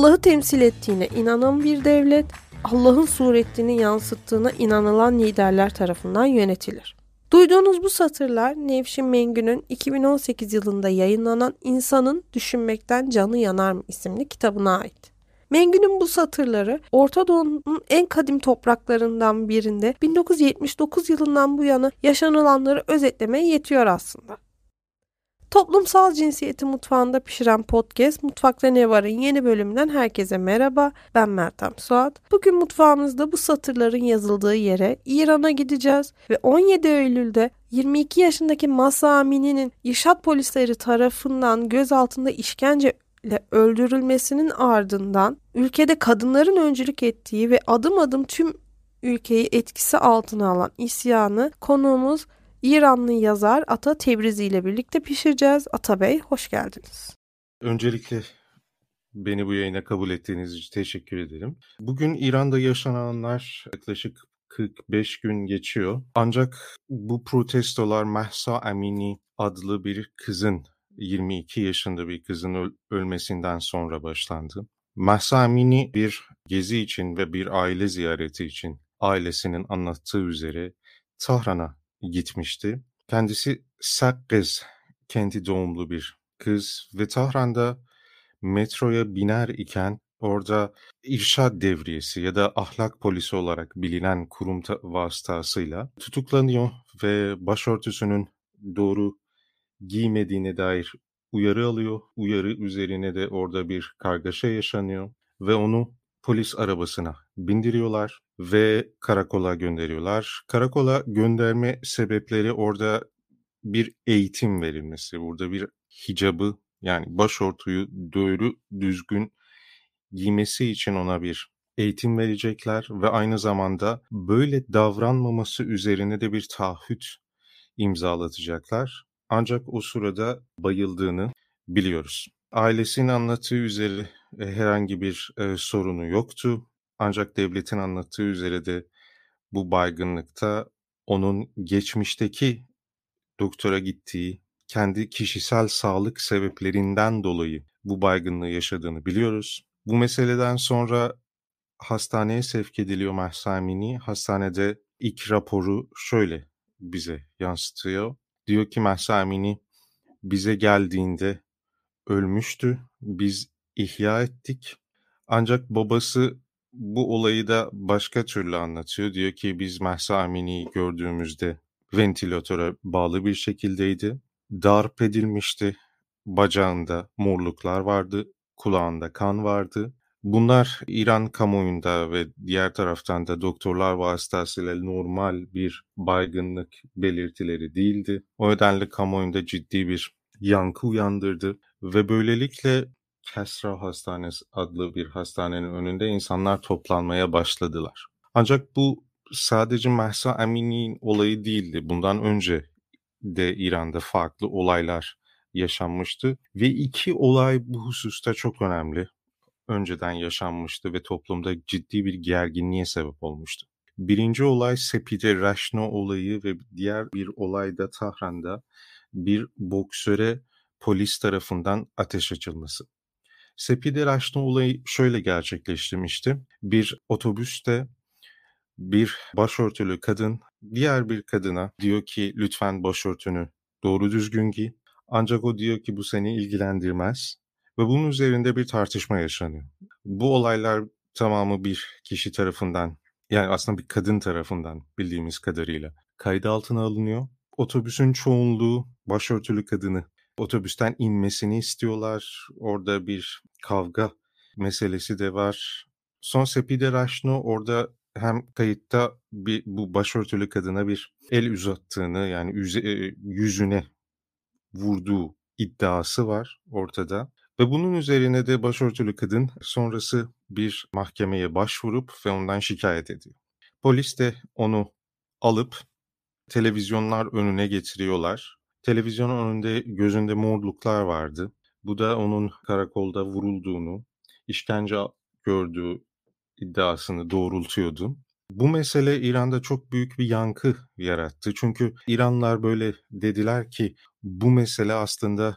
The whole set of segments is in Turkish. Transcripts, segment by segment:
Allah'ı temsil ettiğine inanan bir devlet, Allah'ın suretini yansıttığına inanılan liderler tarafından yönetilir. Duyduğunuz bu satırlar Nevşin Mengü'nün 2018 yılında yayınlanan İnsanın Düşünmekten Canı Yanar mı isimli kitabına ait. Mengü'nün bu satırları Orta Doğu'nun en kadim topraklarından birinde 1979 yılından bu yana yaşanılanları özetlemeye yetiyor aslında. Toplumsal cinsiyeti mutfağında pişiren podcast Mutfakta Ne Var'ın yeni bölümünden herkese merhaba. Ben Meltem Suat. Bugün mutfağımızda bu satırların yazıldığı yere İran'a gideceğiz ve 17 Eylül'de 22 yaşındaki Masa Amini'nin İrşad polisleri tarafından gözaltında işkence ile öldürülmesinin ardından ülkede kadınların öncülük ettiği ve adım adım tüm ülkeyi etkisi altına alan isyanı konuğumuz İranlı yazar Ata Tebrizi ile birlikte pişireceğiz. Ata Bey hoş geldiniz. Öncelikle beni bu yayına kabul ettiğiniz için teşekkür ederim. Bugün İran'da yaşananlar yaklaşık 45 gün geçiyor. Ancak bu protestolar Mahsa Amini adlı bir kızın 22 yaşında bir kızın öl- ölmesinden sonra başlandı. Mahsa Amini bir gezi için ve bir aile ziyareti için ailesinin anlattığı üzere Tahran'a gitmişti. Kendisi Sakkız kendi doğumlu bir kız ve Tahran'da metroya biner iken orada irşad devriyesi ya da ahlak polisi olarak bilinen kurum vasıtasıyla tutuklanıyor ve başörtüsünün doğru giymediğine dair uyarı alıyor. Uyarı üzerine de orada bir kargaşa yaşanıyor ve onu polis arabasına bindiriyorlar ve karakola gönderiyorlar. Karakola gönderme sebepleri orada bir eğitim verilmesi, burada bir hicabı yani başörtüyü doğru düzgün giymesi için ona bir eğitim verecekler ve aynı zamanda böyle davranmaması üzerine de bir taahhüt imzalatacaklar. Ancak o sırada bayıldığını biliyoruz. Ailesinin anlattığı üzere e, herhangi bir e, sorunu yoktu. Ancak devletin anlattığı üzere de bu baygınlıkta onun geçmişteki doktora gittiği kendi kişisel sağlık sebeplerinden dolayı bu baygınlığı yaşadığını biliyoruz. Bu meseleden sonra hastaneye sevk ediliyor Mahsamini. Hastanede ilk raporu şöyle bize yansıtıyor. Diyor ki Mahsamini bize geldiğinde ölmüştü. Biz ihya ettik. Ancak babası bu olayı da başka türlü anlatıyor. Diyor ki biz Mahsa Amini'yi gördüğümüzde ventilatöre bağlı bir şekildeydi. Darp edilmişti. Bacağında morluklar vardı. Kulağında kan vardı. Bunlar İran kamuoyunda ve diğer taraftan da doktorlar vasıtasıyla normal bir baygınlık belirtileri değildi. O nedenle kamuoyunda ciddi bir yankı uyandırdı ve böylelikle Kesra Hastanesi adlı bir hastanenin önünde insanlar toplanmaya başladılar. Ancak bu sadece Mahsa Amini'nin olayı değildi. Bundan önce de İran'da farklı olaylar yaşanmıştı ve iki olay bu hususta çok önemli. Önceden yaşanmıştı ve toplumda ciddi bir gerginliğe sebep olmuştu. Birinci olay Sepide Raşno olayı ve diğer bir olay da Tahran'da bir boksöre polis tarafından ateş açılması. Sepide Raşno olayı şöyle gerçekleştirmişti. Bir otobüste bir başörtülü kadın diğer bir kadına diyor ki lütfen başörtünü doğru düzgün giy. Ancak o diyor ki bu seni ilgilendirmez ve bunun üzerinde bir tartışma yaşanıyor. Bu olaylar tamamı bir kişi tarafından yani aslında bir kadın tarafından bildiğimiz kadarıyla kayda altına alınıyor. Otobüsün çoğunluğu başörtülü kadını otobüsten inmesini istiyorlar. Orada bir kavga meselesi de var. Son Sepide Raşno orada hem kayıtta bir bu başörtülü kadına bir el uzattığını yani yüze, yüzüne vurduğu iddiası var ortada. Ve bunun üzerine de başörtülü kadın sonrası bir mahkemeye başvurup ve ondan şikayet ediyor. Polis de onu alıp televizyonlar önüne getiriyorlar. Televizyonun önünde gözünde morluklar vardı. Bu da onun karakolda vurulduğunu, işkence gördüğü iddiasını doğrultuyordu. Bu mesele İran'da çok büyük bir yankı yarattı. Çünkü İranlılar böyle dediler ki bu mesele aslında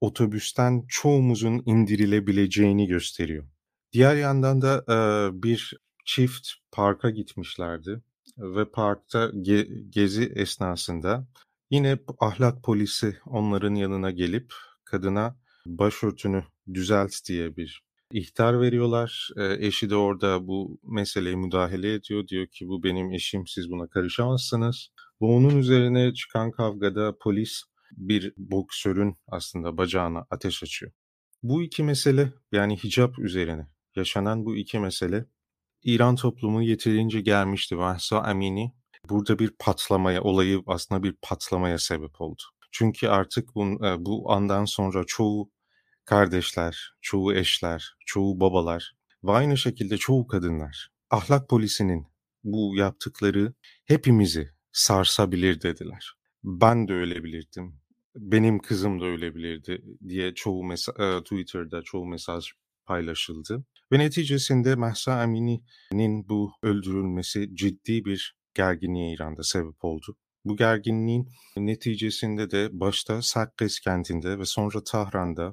otobüsten çoğumuzun indirilebileceğini gösteriyor. Diğer yandan da eee, bir çift parka gitmişlerdi ve parkta ge- gezi esnasında yine ahlak polisi onların yanına gelip kadına başörtünü düzelt diye bir ihtar veriyorlar. Eee, eşi de orada bu meseleye müdahale ediyor. Diyor ki bu benim eşim siz buna karışamazsınız. Ve onun üzerine çıkan kavgada polis bir boksörün aslında bacağına ateş açıyor. Bu iki mesele yani hicap üzerine yaşanan bu iki mesele İran toplumu yeterince gelmişti. Mahsa Amini burada bir patlamaya, olayı aslında bir patlamaya sebep oldu. Çünkü artık bu, bu andan sonra çoğu kardeşler, çoğu eşler, çoğu babalar ve aynı şekilde çoğu kadınlar ahlak polisinin bu yaptıkları hepimizi sarsabilir dediler. Ben de ölebilirdim. Benim kızım da ölebilirdi diye çoğu mesa- e, Twitter'da çoğu mesaj paylaşıldı. Ve neticesinde Mahsa Amini'nin bu öldürülmesi ciddi bir gerginliğe İran'da sebep oldu. Bu gerginliğin neticesinde de başta Saqqez kentinde ve sonra Tahran'da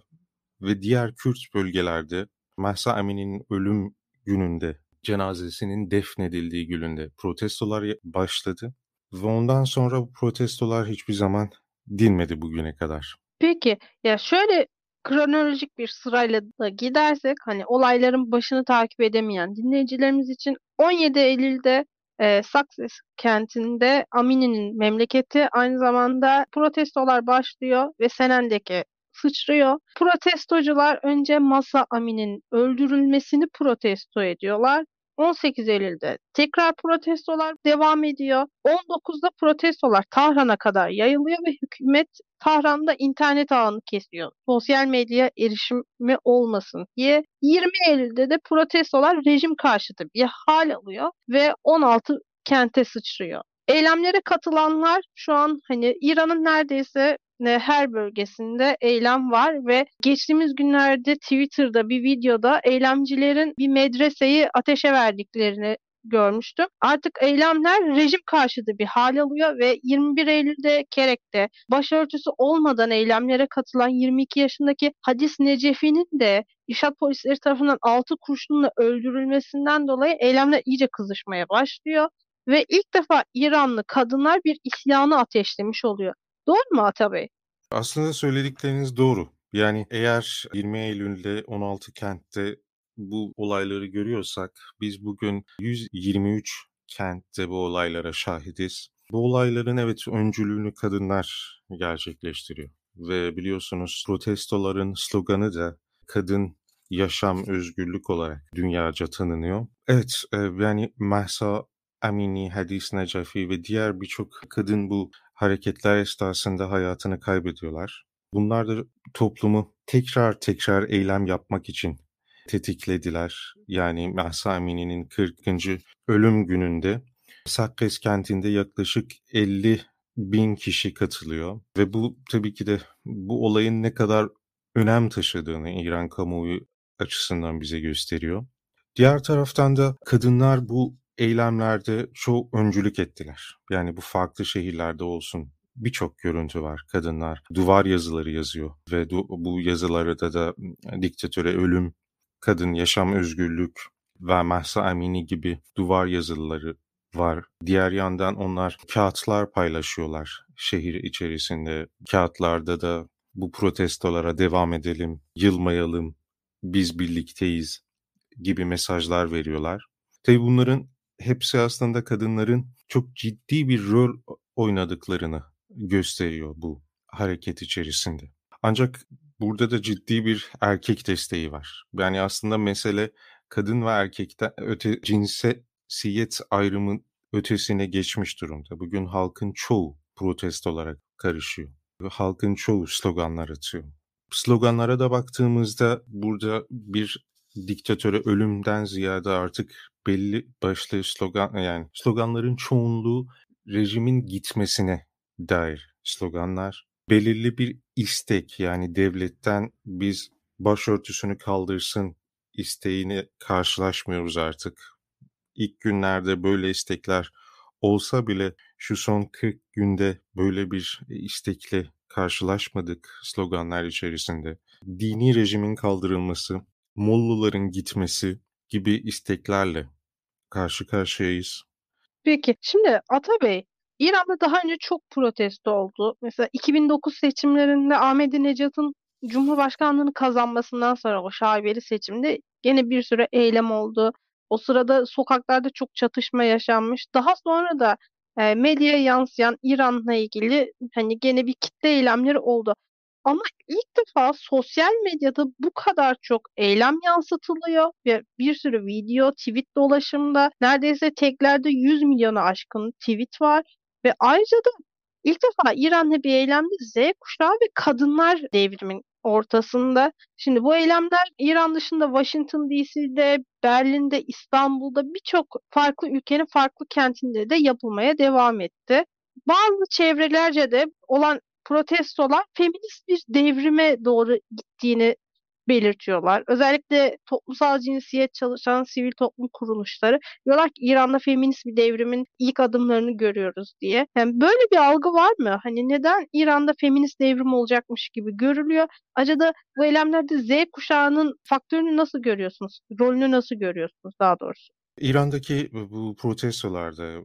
ve diğer Kürt bölgelerde Mahsa Amini'nin ölüm gününde cenazesinin defnedildiği gününde protestolar başladı ve ondan sonra bu protestolar hiçbir zaman dinmedi bugüne kadar. Peki ya şöyle kronolojik bir sırayla da gidersek hani olayların başını takip edemeyen dinleyicilerimiz için 17 Eylül'de e, Success kentinde Amini'nin memleketi aynı zamanda protestolar başlıyor ve Senen'deki sıçrıyor. Protestocular önce Masa Amin'in öldürülmesini protesto ediyorlar. 18 Eylül'de tekrar protestolar devam ediyor. 19'da protestolar Tahran'a kadar yayılıyor ve hükümet Tahran'da internet ağını kesiyor. Sosyal medya erişimi olmasın diye. 20 Eylül'de de protestolar rejim karşıtı bir hal alıyor ve 16 kente sıçrıyor. Eylemlere katılanlar şu an hani İran'ın neredeyse her bölgesinde eylem var ve geçtiğimiz günlerde Twitter'da bir videoda eylemcilerin bir medreseyi ateşe verdiklerini görmüştüm. Artık eylemler rejim karşıtı bir hal alıyor ve 21 Eylül'de Kerek'te başörtüsü olmadan eylemlere katılan 22 yaşındaki Hadis Necefi'nin de İşat polisleri tarafından 6 kurşunla öldürülmesinden dolayı eylemler iyice kızışmaya başlıyor ve ilk defa İranlı kadınlar bir isyanı ateşlemiş oluyor. Doğru mu Ata Bey? Aslında söyledikleriniz doğru. Yani eğer 20 Eylül'de 16 kentte bu olayları görüyorsak biz bugün 123 kentte bu olaylara şahidiz. Bu olayların evet öncülüğünü kadınlar gerçekleştiriyor. Ve biliyorsunuz protestoların sloganı da kadın yaşam özgürlük olarak dünyaca tanınıyor. Evet yani Mahsa Amini, Hadis Necafi ve diğer birçok kadın bu hareketler esnasında hayatını kaybediyorlar. Bunlar da toplumu tekrar tekrar eylem yapmak için tetiklediler. Yani Mahsa Amini'nin 40. ölüm gününde Saqqez kentinde yaklaşık 50 bin kişi katılıyor. Ve bu tabii ki de bu olayın ne kadar önem taşıdığını İran kamuoyu açısından bize gösteriyor. Diğer taraftan da kadınlar bu eylemlerde çok öncülük ettiler. Yani bu farklı şehirlerde olsun birçok görüntü var. Kadınlar duvar yazıları yazıyor ve bu yazılarda da diktatöre ölüm, kadın yaşam özgürlük ve Mahsa Amini gibi duvar yazıları var. Diğer yandan onlar kağıtlar paylaşıyorlar şehir içerisinde. Kağıtlarda da bu protestolara devam edelim, yılmayalım, biz birlikteyiz gibi mesajlar veriyorlar. Tabii bunların hepsi aslında kadınların çok ciddi bir rol oynadıklarını gösteriyor bu hareket içerisinde. Ancak burada da ciddi bir erkek desteği var. Yani aslında mesele kadın ve erkekten öte cinsiyet ayrımın ötesine geçmiş durumda. Bugün halkın çoğu protest olarak karışıyor. Halkın çoğu sloganlar atıyor. Sloganlara da baktığımızda burada bir diktatöre ölümden ziyade artık belli başlı slogan yani sloganların çoğunluğu rejimin gitmesine dair sloganlar. Belirli bir istek yani devletten biz başörtüsünü kaldırsın isteğini karşılaşmıyoruz artık. İlk günlerde böyle istekler olsa bile şu son 40 günde böyle bir istekle karşılaşmadık sloganlar içerisinde. Dini rejimin kaldırılması, Mollaların gitmesi gibi isteklerle karşı karşıyayız. Peki, şimdi Atabey, İran'da daha önce çok protesto oldu. Mesela 2009 seçimlerinde Ahmadinejad'ın Cumhurbaşkanlığını kazanmasından sonra o şaibeli seçimde gene bir sürü eylem oldu. O sırada sokaklarda çok çatışma yaşanmış. Daha sonra da medyaya yansıyan İran'la ilgili hani gene bir kitle eylemleri oldu. Ama ilk defa sosyal medyada bu kadar çok eylem yansıtılıyor ve bir sürü video, tweet dolaşımda neredeyse teklerde 100 milyona aşkın tweet var ve ayrıca da ilk defa İran'da bir eylemde Z kuşağı ve kadınlar devrimin ortasında. Şimdi bu eylemler İran dışında Washington DC'de, Berlin'de, İstanbul'da birçok farklı ülkenin farklı kentinde de yapılmaya devam etti. Bazı çevrelerce de olan protestolar feminist bir devrime doğru gittiğini belirtiyorlar. Özellikle toplumsal cinsiyet çalışan sivil toplum kuruluşları diyorlar ki İran'da feminist bir devrimin ilk adımlarını görüyoruz diye. Yani böyle bir algı var mı? Hani neden İran'da feminist devrim olacakmış gibi görülüyor? Acaba bu eylemlerde Z kuşağının faktörünü nasıl görüyorsunuz? Rolünü nasıl görüyorsunuz daha doğrusu? İran'daki bu protestolarda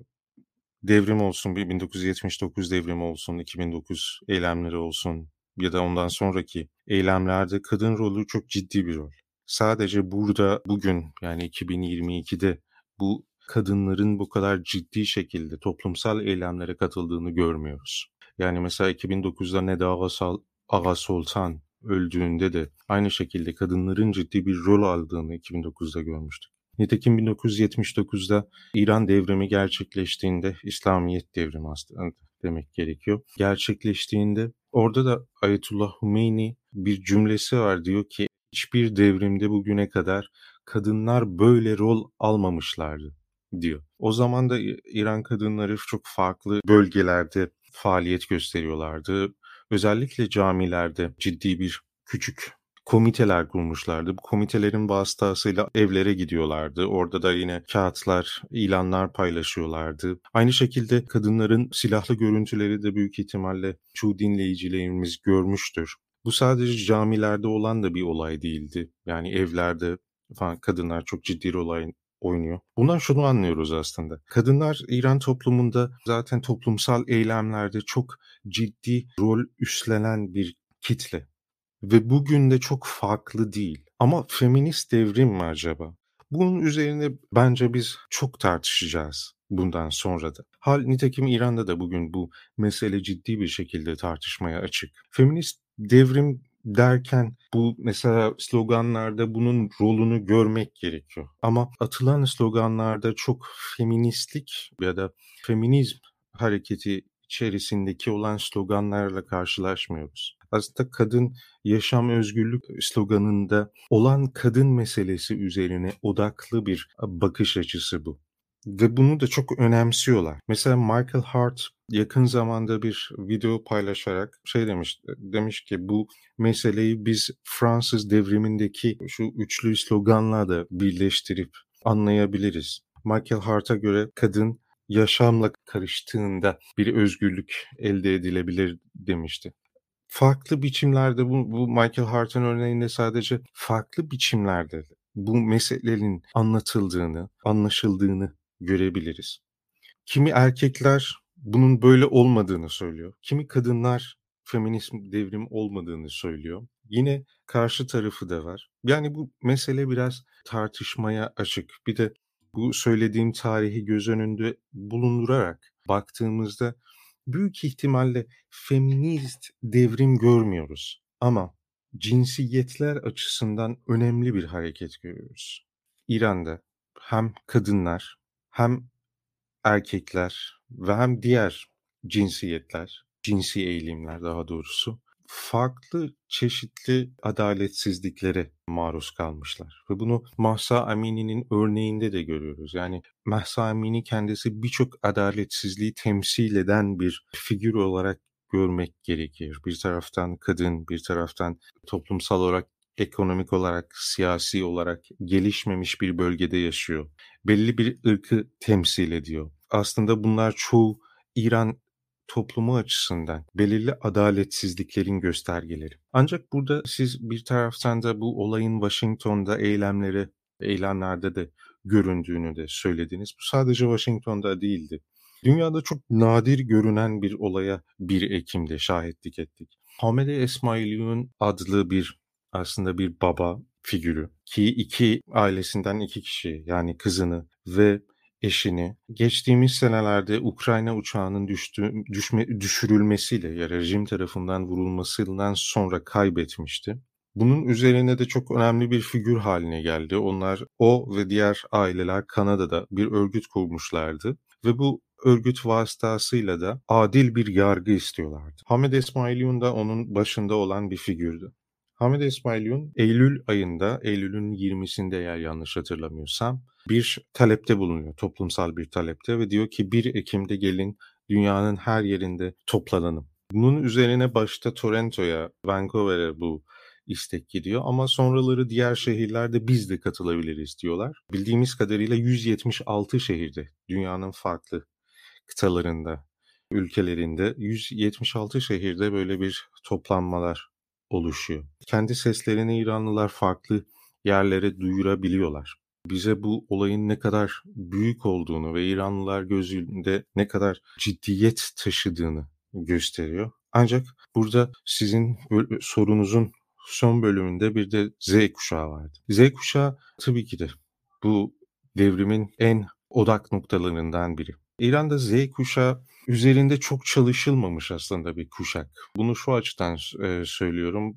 devrim olsun, 1979 devrimi olsun, 2009 eylemleri olsun ya da ondan sonraki eylemlerde kadın rolü çok ciddi bir rol. Sadece burada bugün yani 2022'de bu kadınların bu kadar ciddi şekilde toplumsal eylemlere katıldığını görmüyoruz. Yani mesela 2009'da Neda Agasal, Aga Sultan öldüğünde de aynı şekilde kadınların ciddi bir rol aldığını 2009'da görmüştük. Nitekim 1979'da İran devrimi gerçekleştiğinde, İslamiyet devrimi aslında demek gerekiyor. Gerçekleştiğinde orada da Ayetullah Hümeyni bir cümlesi var diyor ki hiçbir devrimde bugüne kadar kadınlar böyle rol almamışlardı diyor. O zaman da İran kadınları çok farklı bölgelerde faaliyet gösteriyorlardı. Özellikle camilerde ciddi bir küçük komiteler kurmuşlardı. Bu komitelerin vasıtasıyla evlere gidiyorlardı. Orada da yine kağıtlar, ilanlar paylaşıyorlardı. Aynı şekilde kadınların silahlı görüntüleri de büyük ihtimalle çoğu dinleyicilerimiz görmüştür. Bu sadece camilerde olan da bir olay değildi. Yani evlerde falan kadınlar çok ciddi rol oynuyor. Bundan şunu anlıyoruz aslında. Kadınlar İran toplumunda zaten toplumsal eylemlerde çok ciddi rol üstlenen bir kitle. Ve bugün de çok farklı değil. Ama feminist devrim mi acaba? Bunun üzerine bence biz çok tartışacağız bundan sonra da. Hal nitekim İran'da da bugün bu mesele ciddi bir şekilde tartışmaya açık. Feminist devrim derken bu mesela sloganlarda bunun rolünü görmek gerekiyor. Ama atılan sloganlarda çok feministlik ya da feminizm hareketi içerisindeki olan sloganlarla karşılaşmıyoruz. Aslında kadın yaşam özgürlük sloganında olan kadın meselesi üzerine odaklı bir bakış açısı bu. Ve bunu da çok önemsiyorlar. Mesela Michael Hart yakın zamanda bir video paylaşarak şey demiş demiş ki bu meseleyi biz Fransız devrimindeki şu üçlü sloganla da birleştirip anlayabiliriz. Michael Hart'a göre kadın yaşamla karıştığında bir özgürlük elde edilebilir demişti. Farklı biçimlerde bu, bu Michael Hart'ın örneğinde sadece farklı biçimlerde bu meselelerin anlatıldığını, anlaşıldığını görebiliriz. Kimi erkekler bunun böyle olmadığını söylüyor. Kimi kadınlar feminizm devrim olmadığını söylüyor. Yine karşı tarafı da var. Yani bu mesele biraz tartışmaya açık. Bir de bu söylediğim tarihi göz önünde bulundurarak baktığımızda büyük ihtimalle feminist devrim görmüyoruz. Ama cinsiyetler açısından önemli bir hareket görüyoruz. İran'da hem kadınlar hem erkekler ve hem diğer cinsiyetler, cinsi eğilimler daha doğrusu farklı çeşitli adaletsizliklere maruz kalmışlar. Ve bunu Mahsa Amini'nin örneğinde de görüyoruz. Yani Mahsa Amini kendisi birçok adaletsizliği temsil eden bir figür olarak görmek gerekir. Bir taraftan kadın, bir taraftan toplumsal olarak ekonomik olarak, siyasi olarak gelişmemiş bir bölgede yaşıyor. Belli bir ırkı temsil ediyor. Aslında bunlar çoğu İran toplumu açısından belirli adaletsizliklerin göstergeleri. Ancak burada siz bir taraftan da bu olayın Washington'da eylemleri, eylemlerde de göründüğünü de söylediniz. Bu sadece Washington'da değildi. Dünyada çok nadir görünen bir olaya 1 Ekim'de şahitlik ettik. Hamide Esmailiyun adlı bir aslında bir baba figürü ki iki ailesinden iki kişi yani kızını ve eşini geçtiğimiz senelerde Ukrayna uçağının düştü, düşme, düşürülmesiyle ya rejim tarafından vurulmasından sonra kaybetmişti. Bunun üzerine de çok önemli bir figür haline geldi. Onlar o ve diğer aileler Kanada'da bir örgüt kurmuşlardı ve bu örgüt vasıtasıyla da adil bir yargı istiyorlardı. Hamed Esmailiyun da onun başında olan bir figürdü. Hamed İsmailiyun Eylül ayında, Eylül'ün 20'sinde eğer yanlış hatırlamıyorsam bir talepte bulunuyor, toplumsal bir talepte ve diyor ki 1 Ekim'de gelin dünyanın her yerinde toplanalım. Bunun üzerine başta Toronto'ya, Vancouver'e bu istek gidiyor ama sonraları diğer şehirlerde biz de katılabiliriz diyorlar. Bildiğimiz kadarıyla 176 şehirde dünyanın farklı kıtalarında, ülkelerinde 176 şehirde böyle bir toplanmalar oluşuyor. Kendi seslerini İranlılar farklı yerlere duyurabiliyorlar. Bize bu olayın ne kadar büyük olduğunu ve İranlılar gözünde ne kadar ciddiyet taşıdığını gösteriyor. Ancak burada sizin sorunuzun son bölümünde bir de Z kuşağı vardı. Z kuşağı tabii ki de bu devrimin en odak noktalarından biri. İran'da Z kuşağı üzerinde çok çalışılmamış aslında bir kuşak. Bunu şu açıdan e, söylüyorum.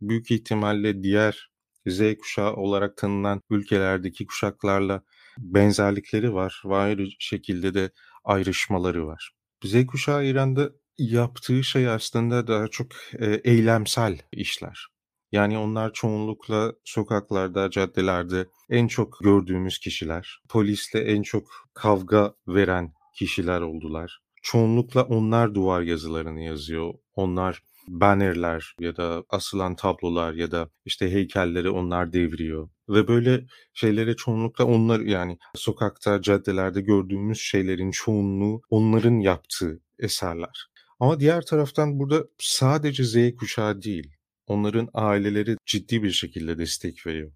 Büyük ihtimalle diğer Z kuşağı olarak tanınan ülkelerdeki kuşaklarla benzerlikleri var ve ayrı şekilde de ayrışmaları var. Z kuşağı İran'da yaptığı şey aslında daha çok e, eylemsel işler. Yani onlar çoğunlukla sokaklarda, caddelerde en çok gördüğümüz kişiler. Polisle en çok kavga veren kişiler oldular. Çoğunlukla onlar duvar yazılarını yazıyor. Onlar bannerler ya da asılan tablolar ya da işte heykelleri onlar devriyor. Ve böyle şeylere çoğunlukla onlar yani sokakta, caddelerde gördüğümüz şeylerin çoğunluğu onların yaptığı eserler. Ama diğer taraftan burada sadece Z kuşağı değil, onların aileleri ciddi bir şekilde destek veriyor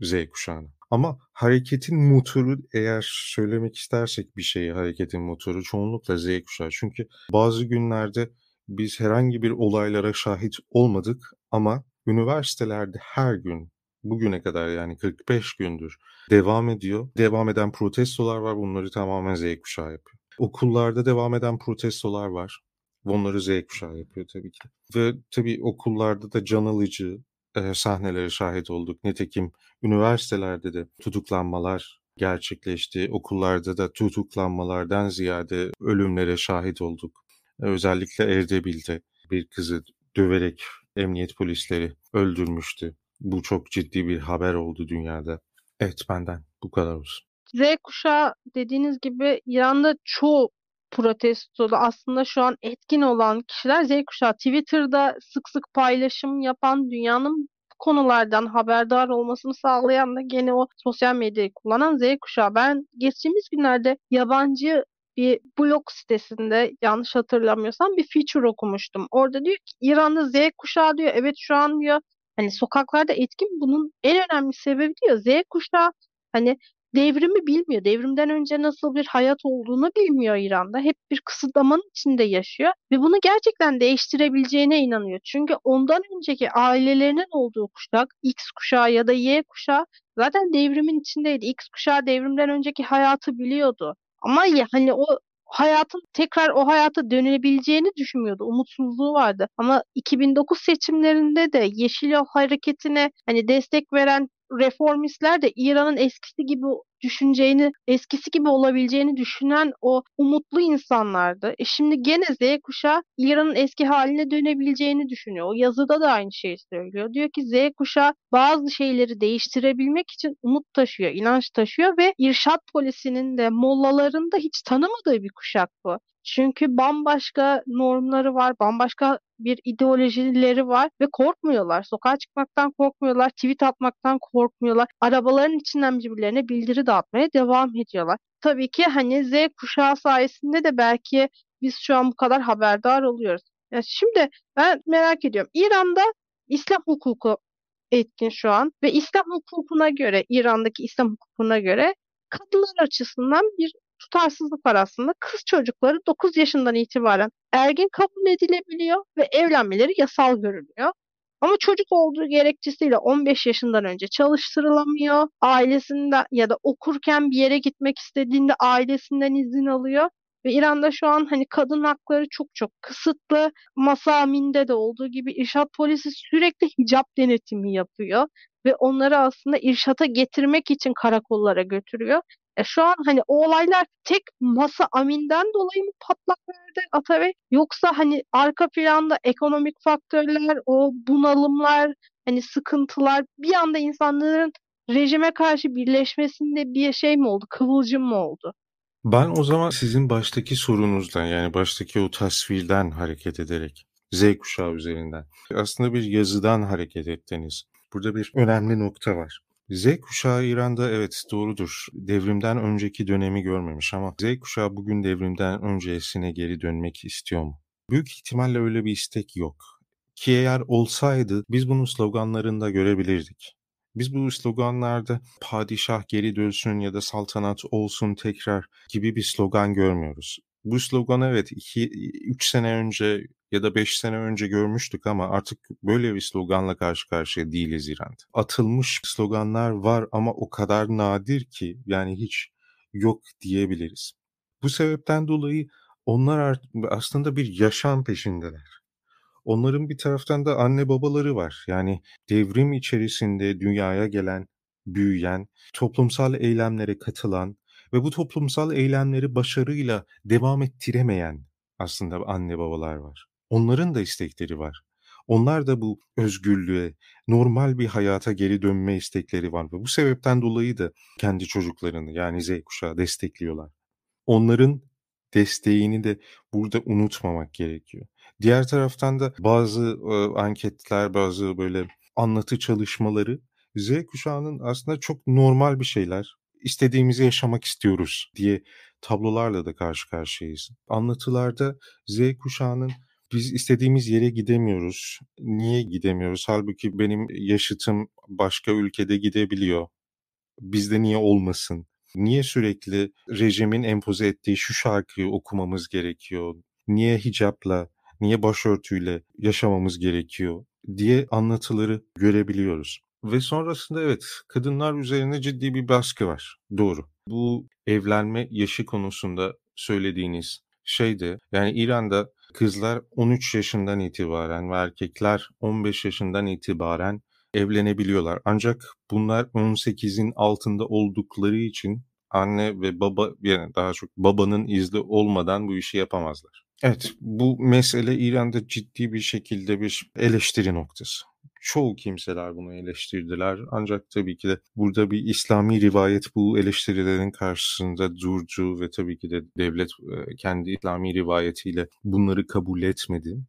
Z kuşağına. Ama hareketin motoru eğer söylemek istersek bir şeyi hareketin motoru çoğunlukla Z kuşağı. Çünkü bazı günlerde biz herhangi bir olaylara şahit olmadık ama üniversitelerde her gün bugüne kadar yani 45 gündür devam ediyor. Devam eden protestolar var bunları tamamen Z kuşağı yapıyor. Okullarda devam eden protestolar var. Onları Z kuşağı yapıyor tabii ki. Ve tabii okullarda da can alıcı e, sahnelere şahit olduk. Nitekim üniversitelerde de tutuklanmalar gerçekleşti. Okullarda da tutuklanmalardan ziyade ölümlere şahit olduk. Özellikle Erdebil'de bir kızı döverek emniyet polisleri öldürmüştü. Bu çok ciddi bir haber oldu dünyada. Evet benden bu kadar olsun. Z kuşağı dediğiniz gibi İran'da çoğu protestoda aslında şu an etkin olan kişiler Z kuşağı. Twitter'da sık sık paylaşım yapan dünyanın konulardan haberdar olmasını sağlayan da gene o sosyal medyayı kullanan Z kuşağı. Ben geçtiğimiz günlerde yabancı bir blog sitesinde yanlış hatırlamıyorsam bir feature okumuştum. Orada diyor ki İran'da Z kuşağı diyor evet şu an diyor hani sokaklarda etkin bunun en önemli sebebi diyor Z kuşağı hani devrimi bilmiyor. Devrimden önce nasıl bir hayat olduğunu bilmiyor İran'da. Hep bir kısıtlamanın içinde yaşıyor ve bunu gerçekten değiştirebileceğine inanıyor. Çünkü ondan önceki ailelerinin olduğu kuşak, X kuşağı ya da Y kuşağı zaten devrimin içindeydi. X kuşağı devrimden önceki hayatı biliyordu. Ama ya, hani o hayatın tekrar o hayata dönebileceğini düşünmüyordu. Umutsuzluğu vardı. Ama 2009 seçimlerinde de Yeşil Yol hareketine hani destek veren reformistler de İran'ın eskisi gibi düşüneceğini, eskisi gibi olabileceğini düşünen o umutlu insanlardı. E şimdi gene Z kuşağı İran'ın eski haline dönebileceğini düşünüyor. O yazıda da aynı şeyi söylüyor. Diyor ki Z kuşağı bazı şeyleri değiştirebilmek için umut taşıyor, inanç taşıyor ve irşat polisinin de mollaların da hiç tanımadığı bir kuşak bu. Çünkü bambaşka normları var, bambaşka bir ideolojileri var ve korkmuyorlar. Sokağa çıkmaktan korkmuyorlar, tweet atmaktan korkmuyorlar. Arabaların içinden birbirlerine bildiri dağıtmaya devam ediyorlar. Tabii ki hani Z kuşağı sayesinde de belki biz şu an bu kadar haberdar oluyoruz. Ya şimdi ben merak ediyorum. İran'da İslam hukuku etkin şu an ve İslam hukukuna göre, İran'daki İslam hukukuna göre kadınlar açısından bir tutarsızlık var aslında. Kız çocukları 9 yaşından itibaren ergin kabul edilebiliyor ve evlenmeleri yasal görülüyor. Ama çocuk olduğu gerekçesiyle 15 yaşından önce çalıştırılamıyor. Ailesinden ya da okurken bir yere gitmek istediğinde ailesinden izin alıyor. Ve İran'da şu an hani kadın hakları çok çok kısıtlı. Masaminde de olduğu gibi irşat polisi sürekli hicap denetimi yapıyor. Ve onları aslında irşata getirmek için karakollara götürüyor. E şu an hani o olaylar tek masa aminden dolayı mı patlak verdi Atabey? Yoksa hani arka planda ekonomik faktörler, o bunalımlar, hani sıkıntılar bir anda insanların rejime karşı birleşmesinde bir şey mi oldu? Kıvılcım mı oldu? Ben o zaman sizin baştaki sorunuzdan yani baştaki o tasvirden hareket ederek Z kuşağı üzerinden aslında bir yazıdan hareket ettiniz. Burada bir önemli nokta var. Z kuşağı İran'da evet doğrudur. Devrimden önceki dönemi görmemiş ama Z kuşağı bugün devrimden öncesine geri dönmek istiyor mu? Büyük ihtimalle öyle bir istek yok. Ki eğer olsaydı biz bunu sloganlarında görebilirdik. Biz bu sloganlarda padişah geri dönsün ya da saltanat olsun tekrar gibi bir slogan görmüyoruz. Bu slogan evet 2-3 sene önce ya da 5 sene önce görmüştük ama artık böyle bir sloganla karşı karşıya değiliz İran'da. Atılmış sloganlar var ama o kadar nadir ki yani hiç yok diyebiliriz. Bu sebepten dolayı onlar aslında bir yaşam peşindeler. Onların bir taraftan da anne babaları var. Yani devrim içerisinde dünyaya gelen, büyüyen, toplumsal eylemlere katılan ve bu toplumsal eylemleri başarıyla devam ettiremeyen aslında anne babalar var. Onların da istekleri var. Onlar da bu özgürlüğe, normal bir hayata geri dönme istekleri var ve bu sebepten dolayı da kendi çocuklarını yani Z kuşağı destekliyorlar. Onların desteğini de burada unutmamak gerekiyor. Diğer taraftan da bazı e, anketler, bazı böyle anlatı çalışmaları Z kuşağının aslında çok normal bir şeyler, istediğimizi yaşamak istiyoruz diye tablolarla da karşı karşıyayız. Anlatılarda Z kuşağının biz istediğimiz yere gidemiyoruz. Niye gidemiyoruz? Halbuki benim yaşıtım başka ülkede gidebiliyor. Bizde niye olmasın? Niye sürekli rejimin empoze ettiği şu şarkıyı okumamız gerekiyor? Niye hicapla, niye başörtüyle yaşamamız gerekiyor diye anlatıları görebiliyoruz. Ve sonrasında evet kadınlar üzerine ciddi bir baskı var. Doğru. Bu evlenme yaşı konusunda söylediğiniz şeydi. Yani İran'da kızlar 13 yaşından itibaren ve erkekler 15 yaşından itibaren evlenebiliyorlar. Ancak bunlar 18'in altında oldukları için anne ve baba yani daha çok babanın izni olmadan bu işi yapamazlar. Evet bu mesele İran'da ciddi bir şekilde bir eleştiri noktası. Çoğu kimseler bunu eleştirdiler ancak tabii ki de burada bir İslami rivayet bu eleştirilerin karşısında durdu ve tabii ki de devlet kendi İslami rivayetiyle bunları kabul etmedi.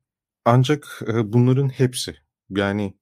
Ancak bunların hepsi yani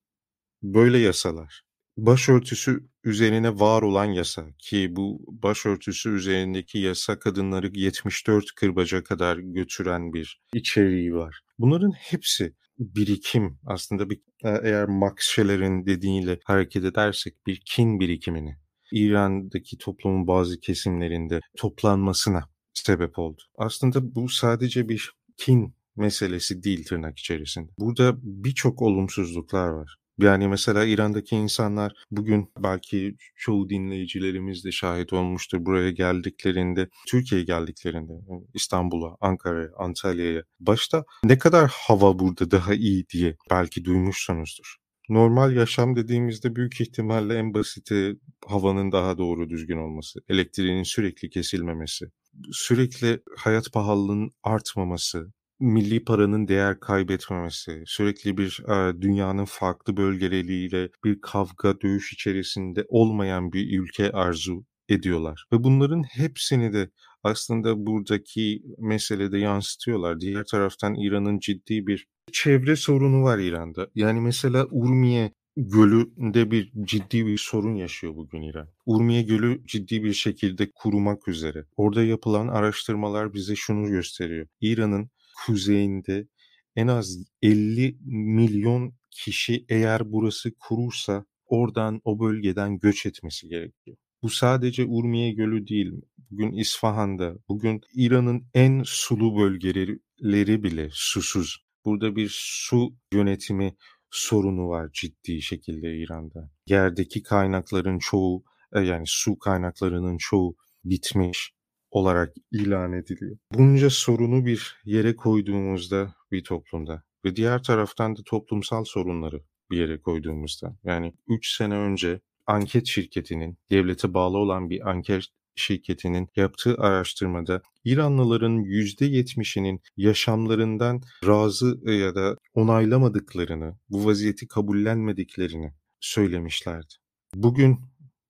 böyle yasalar başörtüsü üzerine var olan yasa ki bu başörtüsü üzerindeki yasa kadınları 74 kırbaca kadar götüren bir içeriği var. Bunların hepsi birikim aslında bir e, eğer Max Scheller'in dediğiyle hareket edersek bir kin birikimini İran'daki toplumun bazı kesimlerinde toplanmasına sebep oldu. Aslında bu sadece bir kin meselesi değil tırnak içerisinde. Burada birçok olumsuzluklar var. Yani mesela İran'daki insanlar bugün belki çoğu dinleyicilerimiz de şahit olmuştur buraya geldiklerinde, Türkiye'ye geldiklerinde, İstanbul'a, Ankara'ya, Antalya'ya. Başta ne kadar hava burada daha iyi diye belki duymuşsunuzdur. Normal yaşam dediğimizde büyük ihtimalle en basiti havanın daha doğru düzgün olması, elektriğin sürekli kesilmemesi, sürekli hayat pahalılığının artmaması, milli paranın değer kaybetmemesi, sürekli bir e, dünyanın farklı bölgeleriyle bir kavga, dövüş içerisinde olmayan bir ülke arzu ediyorlar. Ve bunların hepsini de aslında buradaki meselede yansıtıyorlar. Diğer taraftan İran'ın ciddi bir çevre sorunu var İran'da. Yani mesela Urmiye Gölü'nde bir ciddi bir sorun yaşıyor bugün İran. Urmiye Gölü ciddi bir şekilde kurumak üzere. Orada yapılan araştırmalar bize şunu gösteriyor. İran'ın kuzeyinde en az 50 milyon kişi eğer burası kurursa oradan o bölgeden göç etmesi gerekiyor. Bu sadece Urmiye Gölü değil. Bugün İsfahan'da, bugün İran'ın en sulu bölgeleri bile susuz. Burada bir su yönetimi sorunu var ciddi şekilde İran'da. Yerdeki kaynakların çoğu e, yani su kaynaklarının çoğu bitmiş olarak ilan ediliyor. Bunca sorunu bir yere koyduğumuzda bir toplumda ve diğer taraftan da toplumsal sorunları bir yere koyduğumuzda yani 3 sene önce anket şirketinin devlete bağlı olan bir anket şirketinin yaptığı araştırmada İranlıların %70'inin yaşamlarından razı ya da onaylamadıklarını, bu vaziyeti kabullenmediklerini söylemişlerdi. Bugün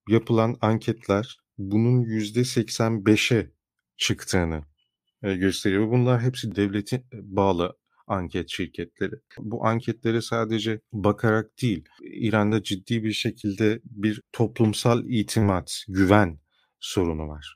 yapılan anketler bunun %85'e çıktığını e, gösteriyor. Bunlar hepsi devlete bağlı anket şirketleri. Bu anketlere sadece bakarak değil, İran'da ciddi bir şekilde bir toplumsal itimat, güven sorunu var.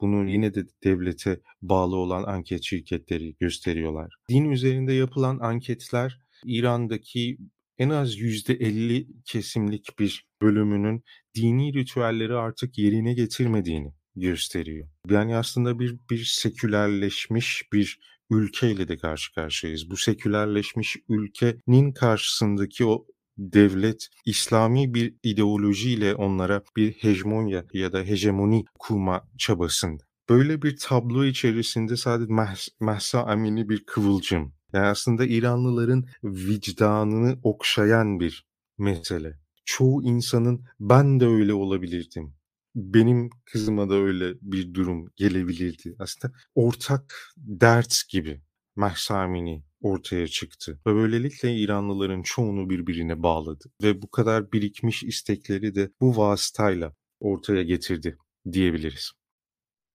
Bunu yine de devlete bağlı olan anket şirketleri gösteriyorlar. Din üzerinde yapılan anketler İran'daki en az %50 kesimlik bir bölümünün dini ritüelleri artık yerine getirmediğini gösteriyor. Yani aslında bir bir sekülerleşmiş bir ülkeyle de karşı karşıyayız. Bu sekülerleşmiş ülkenin karşısındaki o devlet İslami bir ideolojiyle onlara bir hegemonya ya da hegemoni kurma çabasında. Böyle bir tablo içerisinde sadece Mahsa Amini bir kıvılcım. Yani aslında İranlıların vicdanını okşayan bir mesele. Çoğu insanın ben de öyle olabilirdim. Benim kızıma da öyle bir durum gelebilirdi. Aslında ortak dert gibi Mahsa Amini ortaya çıktı. Ve böylelikle İranlıların çoğunu birbirine bağladı. Ve bu kadar birikmiş istekleri de bu vasıtayla ortaya getirdi diyebiliriz.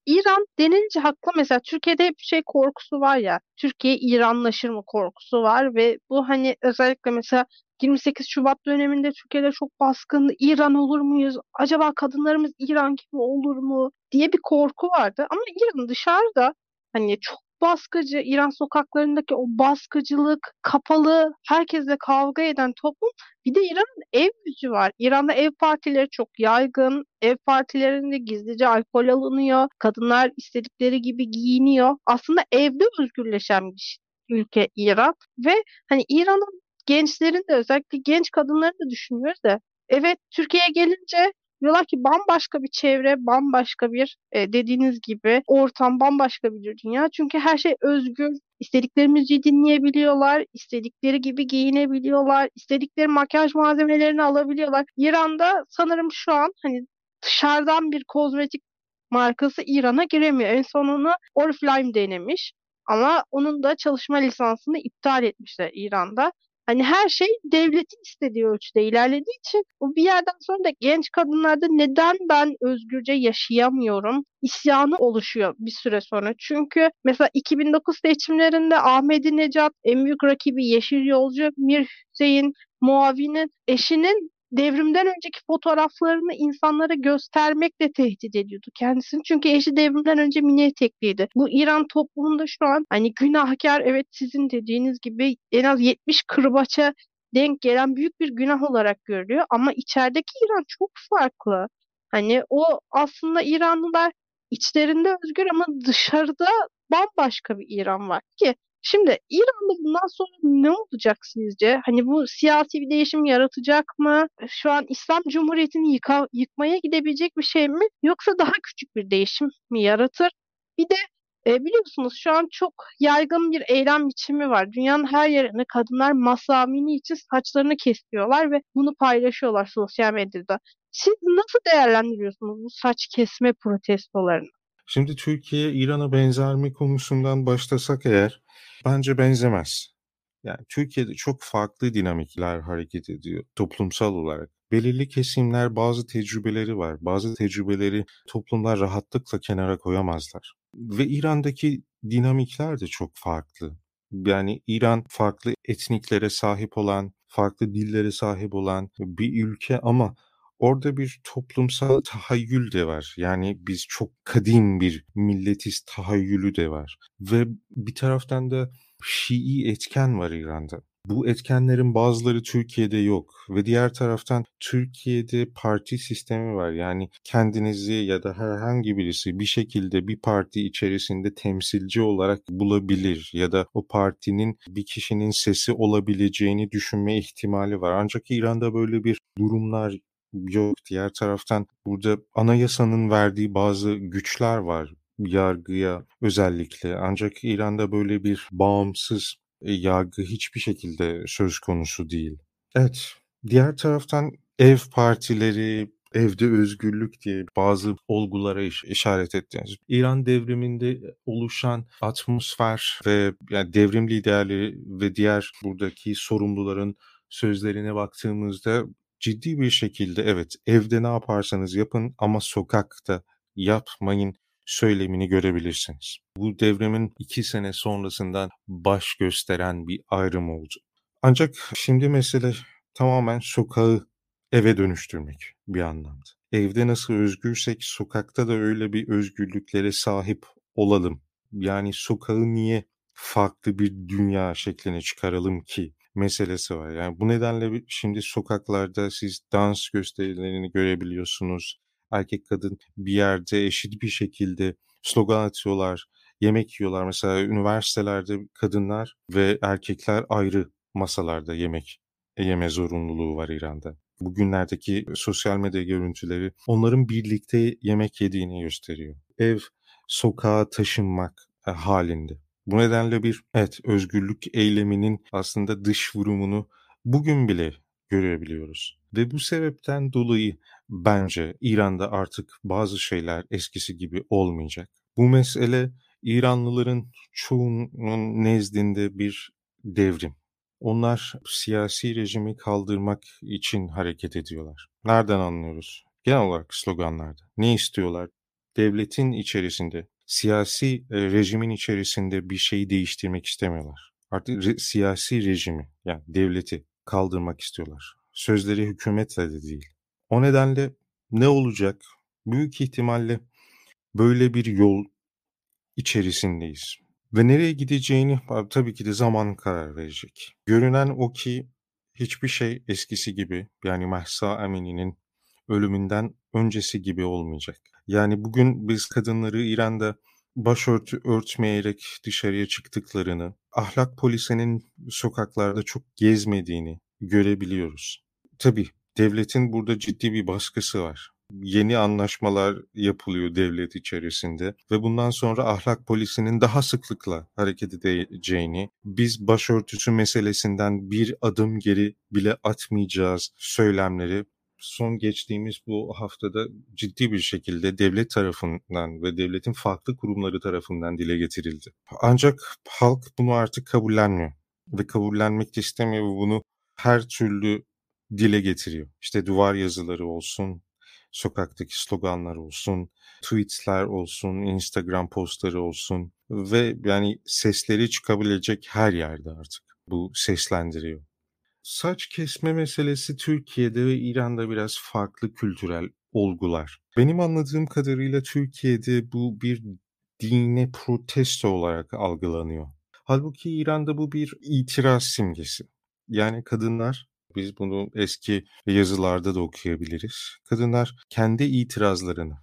İran denilince haklı mesela Türkiye'de hep şey korkusu var ya Türkiye İranlaşır mı korkusu var ve bu hani özellikle mesela 28 Şubat döneminde Türkiye'de çok baskındı. İran olur muyuz? Acaba kadınlarımız İran gibi olur mu? diye bir korku vardı. Ama İran dışarıda hani çok baskıcı, İran sokaklarındaki o baskıcılık, kapalı, herkesle kavga eden toplum. Bir de İran'ın ev gücü var. İran'da ev partileri çok yaygın. Ev partilerinde gizlice alkol alınıyor. Kadınlar istedikleri gibi giyiniyor. Aslında evde özgürleşen bir ülke İran. Ve hani İran'ın gençlerin de özellikle genç kadınları da düşünüyoruz da evet Türkiye'ye gelince Diyorlar ki bambaşka bir çevre, bambaşka bir e, dediğiniz gibi ortam, bambaşka bir dünya. Çünkü her şey özgür. İstedikleri müziği dinleyebiliyorlar, istedikleri gibi giyinebiliyorlar, istedikleri makyaj malzemelerini alabiliyorlar. İran'da sanırım şu an hani dışarıdan bir kozmetik markası İran'a giremiyor. En son onu Oriflame denemiş. Ama onun da çalışma lisansını iptal etmişler İran'da. Hani her şey devletin istediği ölçüde ilerlediği için bu bir yerden sonra da genç kadınlarda neden ben özgürce yaşayamıyorum isyanı oluşuyor bir süre sonra. Çünkü mesela 2009 seçimlerinde Ahmet Necat en büyük rakibi Yeşil Yolcu Mir Hüseyin muavinin eşinin devrimden önceki fotoğraflarını insanlara göstermekle tehdit ediyordu kendisini. Çünkü eşi devrimden önce mini etekliydi. Bu İran toplumunda şu an hani günahkar evet sizin dediğiniz gibi en az 70 kırbaça denk gelen büyük bir günah olarak görülüyor. Ama içerideki İran çok farklı. Hani o aslında İranlılar içlerinde özgür ama dışarıda bambaşka bir İran var ki Şimdi İran'da bundan sonra ne olacak sizce? Hani bu siyasi bir değişim yaratacak mı? Şu an İslam Cumhuriyeti'ni yıka, yıkmaya gidebilecek bir şey mi? Yoksa daha küçük bir değişim mi yaratır? Bir de e, biliyorsunuz şu an çok yaygın bir eylem biçimi var. Dünyanın her yerine kadınlar masamini için saçlarını kesiyorlar ve bunu paylaşıyorlar sosyal medyada. Siz nasıl değerlendiriyorsunuz bu saç kesme protestolarını? Şimdi Türkiye İran'a benzer mi konusundan başlasak eğer bence benzemez. Yani Türkiye'de çok farklı dinamikler hareket ediyor toplumsal olarak. Belirli kesimler bazı tecrübeleri var. Bazı tecrübeleri toplumlar rahatlıkla kenara koyamazlar. Ve İran'daki dinamikler de çok farklı. Yani İran farklı etniklere sahip olan, farklı dillere sahip olan bir ülke ama orada bir toplumsal tahayyül de var. Yani biz çok kadim bir milletiz tahayyülü de var. Ve bir taraftan da Şii etken var İran'da. Bu etkenlerin bazıları Türkiye'de yok ve diğer taraftan Türkiye'de parti sistemi var. Yani kendinizi ya da herhangi birisi bir şekilde bir parti içerisinde temsilci olarak bulabilir ya da o partinin bir kişinin sesi olabileceğini düşünme ihtimali var. Ancak İran'da böyle bir durumlar yok. Diğer taraftan burada anayasanın verdiği bazı güçler var yargıya özellikle. Ancak İran'da böyle bir bağımsız e, yargı hiçbir şekilde söz konusu değil. Evet, diğer taraftan ev partileri, evde özgürlük diye bazı olgulara iş, işaret ettiniz. İran devriminde oluşan atmosfer ve yani devrim liderleri ve diğer buradaki sorumluların sözlerine baktığımızda ciddi bir şekilde evet evde ne yaparsanız yapın ama sokakta yapmayın söylemini görebilirsiniz. Bu devrimin iki sene sonrasından baş gösteren bir ayrım oldu. Ancak şimdi mesele tamamen sokağı eve dönüştürmek bir anlamda. Evde nasıl özgürsek sokakta da öyle bir özgürlüklere sahip olalım. Yani sokağı niye farklı bir dünya şekline çıkaralım ki meselesi var. Yani bu nedenle şimdi sokaklarda siz dans gösterilerini görebiliyorsunuz erkek kadın bir yerde eşit bir şekilde slogan atıyorlar, yemek yiyorlar. Mesela üniversitelerde kadınlar ve erkekler ayrı masalarda yemek yeme zorunluluğu var İran'da. Bugünlerdeki sosyal medya görüntüleri onların birlikte yemek yediğini gösteriyor. Ev sokağa taşınmak e, halinde. Bu nedenle bir evet özgürlük eyleminin aslında dış vurumunu bugün bile görebiliyoruz. Ve bu sebepten dolayı bence İran'da artık bazı şeyler eskisi gibi olmayacak. Bu mesele İranlıların çoğunun nezdinde bir devrim. Onlar siyasi rejimi kaldırmak için hareket ediyorlar. Nereden anlıyoruz? Genel olarak sloganlarda. Ne istiyorlar? Devletin içerisinde, siyasi e, rejimin içerisinde bir şeyi değiştirmek istemiyorlar. Artık re- siyasi rejimi yani devleti kaldırmak istiyorlar. Sözleri hükümetle de değil. O nedenle ne olacak? Büyük ihtimalle böyle bir yol içerisindeyiz. Ve nereye gideceğini tabii ki de zaman karar verecek. Görünen o ki hiçbir şey eskisi gibi yani Mahsa Amini'nin ölümünden öncesi gibi olmayacak. Yani bugün biz kadınları İran'da başörtü örtmeyerek dışarıya çıktıklarını, ahlak polisinin sokaklarda çok gezmediğini görebiliyoruz. Tabii devletin burada ciddi bir baskısı var. Yeni anlaşmalar yapılıyor devlet içerisinde ve bundan sonra ahlak polisinin daha sıklıkla hareket edeceğini, biz başörtüsü meselesinden bir adım geri bile atmayacağız söylemleri son geçtiğimiz bu haftada ciddi bir şekilde devlet tarafından ve devletin farklı kurumları tarafından dile getirildi. Ancak halk bunu artık kabullenmiyor ve kabullenmek de istemiyor ve bunu her türlü dile getiriyor. İşte duvar yazıları olsun, sokaktaki sloganlar olsun, tweetler olsun, Instagram postları olsun ve yani sesleri çıkabilecek her yerde artık bu seslendiriyor. Saç kesme meselesi Türkiye'de ve İran'da biraz farklı kültürel olgular. Benim anladığım kadarıyla Türkiye'de bu bir dine protesto olarak algılanıyor. Halbuki İran'da bu bir itiraz simgesi. Yani kadınlar biz bunu eski yazılarda da okuyabiliriz. Kadınlar kendi itirazlarını,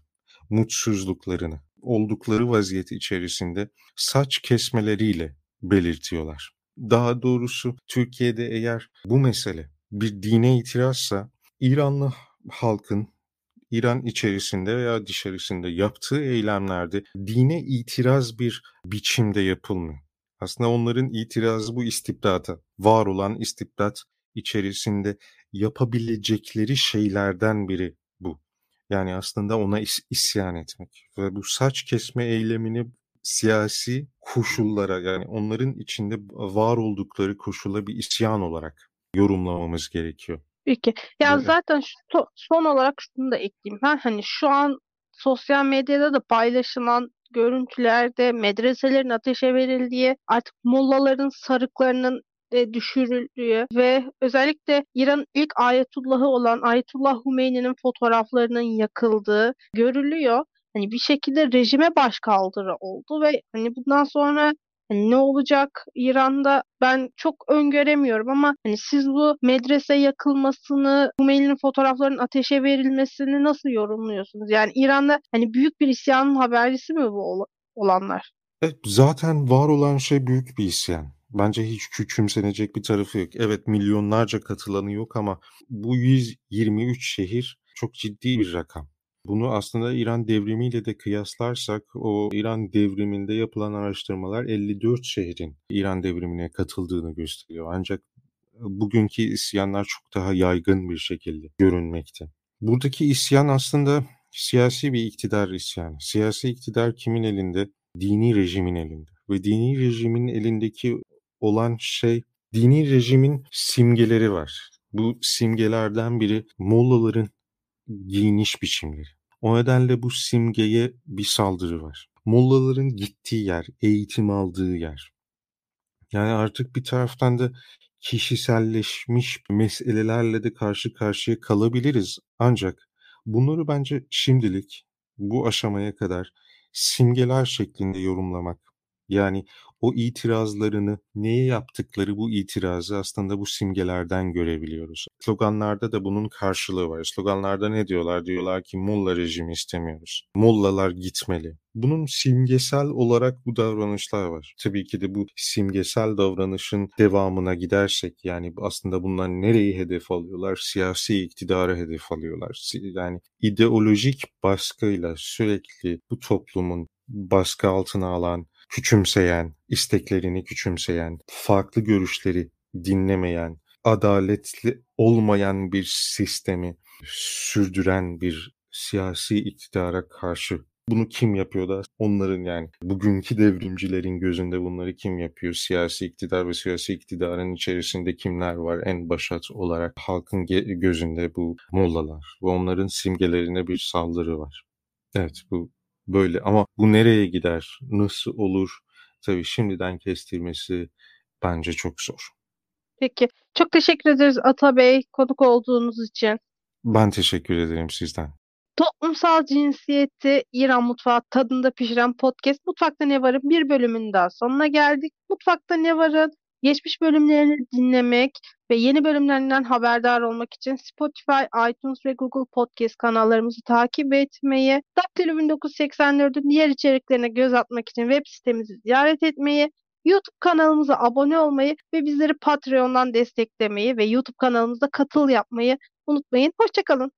mutsuzluklarını oldukları vaziyeti içerisinde saç kesmeleriyle belirtiyorlar. Daha doğrusu Türkiye'de eğer bu mesele bir dine itirazsa İranlı halkın İran içerisinde veya dışarısında yaptığı eylemlerde dine itiraz bir biçimde yapılmıyor. Aslında onların itirazı bu istibdata, var olan istibdat içerisinde yapabilecekleri şeylerden biri bu. Yani aslında ona is- isyan etmek ve bu saç kesme eylemini siyasi koşullara yani onların içinde var oldukları koşula bir isyan olarak yorumlamamız gerekiyor. Peki. Ya evet. zaten şu, son olarak şunu da ekleyeyim. Ben hani şu an sosyal medyada da paylaşılan görüntülerde medreselerin ateşe verildiği, artık mollaların sarıklarının de düşürüldüğü ve özellikle İran ilk ayetullahı olan Ayetullah Hümeyni'nin fotoğraflarının yakıldığı görülüyor. Hani bir şekilde rejime başkaldırı oldu ve hani bundan sonra hani ne olacak İran'da ben çok öngöremiyorum ama hani siz bu medrese yakılmasını, Hümeyni'nin fotoğraflarının ateşe verilmesini nasıl yorumluyorsunuz? Yani İran'da hani büyük bir isyanın habercisi mi bu olanlar? Evet, zaten var olan şey büyük bir isyan. Bence hiç küçümsenecek bir tarafı yok. Evet milyonlarca katılanı yok ama bu 123 şehir çok ciddi bir rakam. Bunu aslında İran devrimiyle de kıyaslarsak o İran devriminde yapılan araştırmalar 54 şehrin İran devrimine katıldığını gösteriyor. Ancak bugünkü isyanlar çok daha yaygın bir şekilde görünmekte. Buradaki isyan aslında siyasi bir iktidar isyanı. Siyasi iktidar kimin elinde? Dini rejimin elinde. Ve dini rejimin elindeki olan şey dini rejimin simgeleri var. Bu simgelerden biri Mollaların giyiniş biçimleri. O nedenle bu simgeye bir saldırı var. Mollaların gittiği yer, eğitim aldığı yer. Yani artık bir taraftan da kişiselleşmiş meselelerle de karşı karşıya kalabiliriz. Ancak bunları bence şimdilik bu aşamaya kadar simgeler şeklinde yorumlamak yani o itirazlarını, neye yaptıkları bu itirazı aslında bu simgelerden görebiliyoruz. Sloganlarda da bunun karşılığı var. Sloganlarda ne diyorlar? Diyorlar ki Molla rejimi istemiyoruz. Mollalar gitmeli. Bunun simgesel olarak bu davranışlar var. Tabii ki de bu simgesel davranışın devamına gidersek yani aslında bunlar nereyi hedef alıyorlar? Siyasi iktidarı hedef alıyorlar. Yani ideolojik baskıyla sürekli bu toplumun baskı altına alan, küçümseyen, isteklerini küçümseyen, farklı görüşleri dinlemeyen, adaletli olmayan bir sistemi sürdüren bir siyasi iktidara karşı bunu kim yapıyor da onların yani bugünkü devrimcilerin gözünde bunları kim yapıyor? Siyasi iktidar ve siyasi iktidarın içerisinde kimler var? En başat olarak halkın gözünde bu mollalar ve onların simgelerine bir saldırı var. Evet bu böyle ama bu nereye gider, nasıl olur? Tabii şimdiden kestirmesi bence çok zor. Peki. Çok teşekkür ederiz Ata Bey konuk olduğunuz için. Ben teşekkür ederim sizden. Toplumsal cinsiyeti İran mutfağı tadında pişiren podcast Mutfakta Ne Var'ın bir bölümünün daha sonuna geldik. Mutfakta Ne Var'ın geçmiş bölümlerini dinlemek ve yeni bölümlerinden haberdar olmak için Spotify, iTunes ve Google Podcast kanallarımızı takip etmeyi, Daktilo 1984'ün diğer içeriklerine göz atmak için web sitemizi ziyaret etmeyi, YouTube kanalımıza abone olmayı ve bizleri Patreon'dan desteklemeyi ve YouTube kanalımızda katıl yapmayı unutmayın. Hoşçakalın.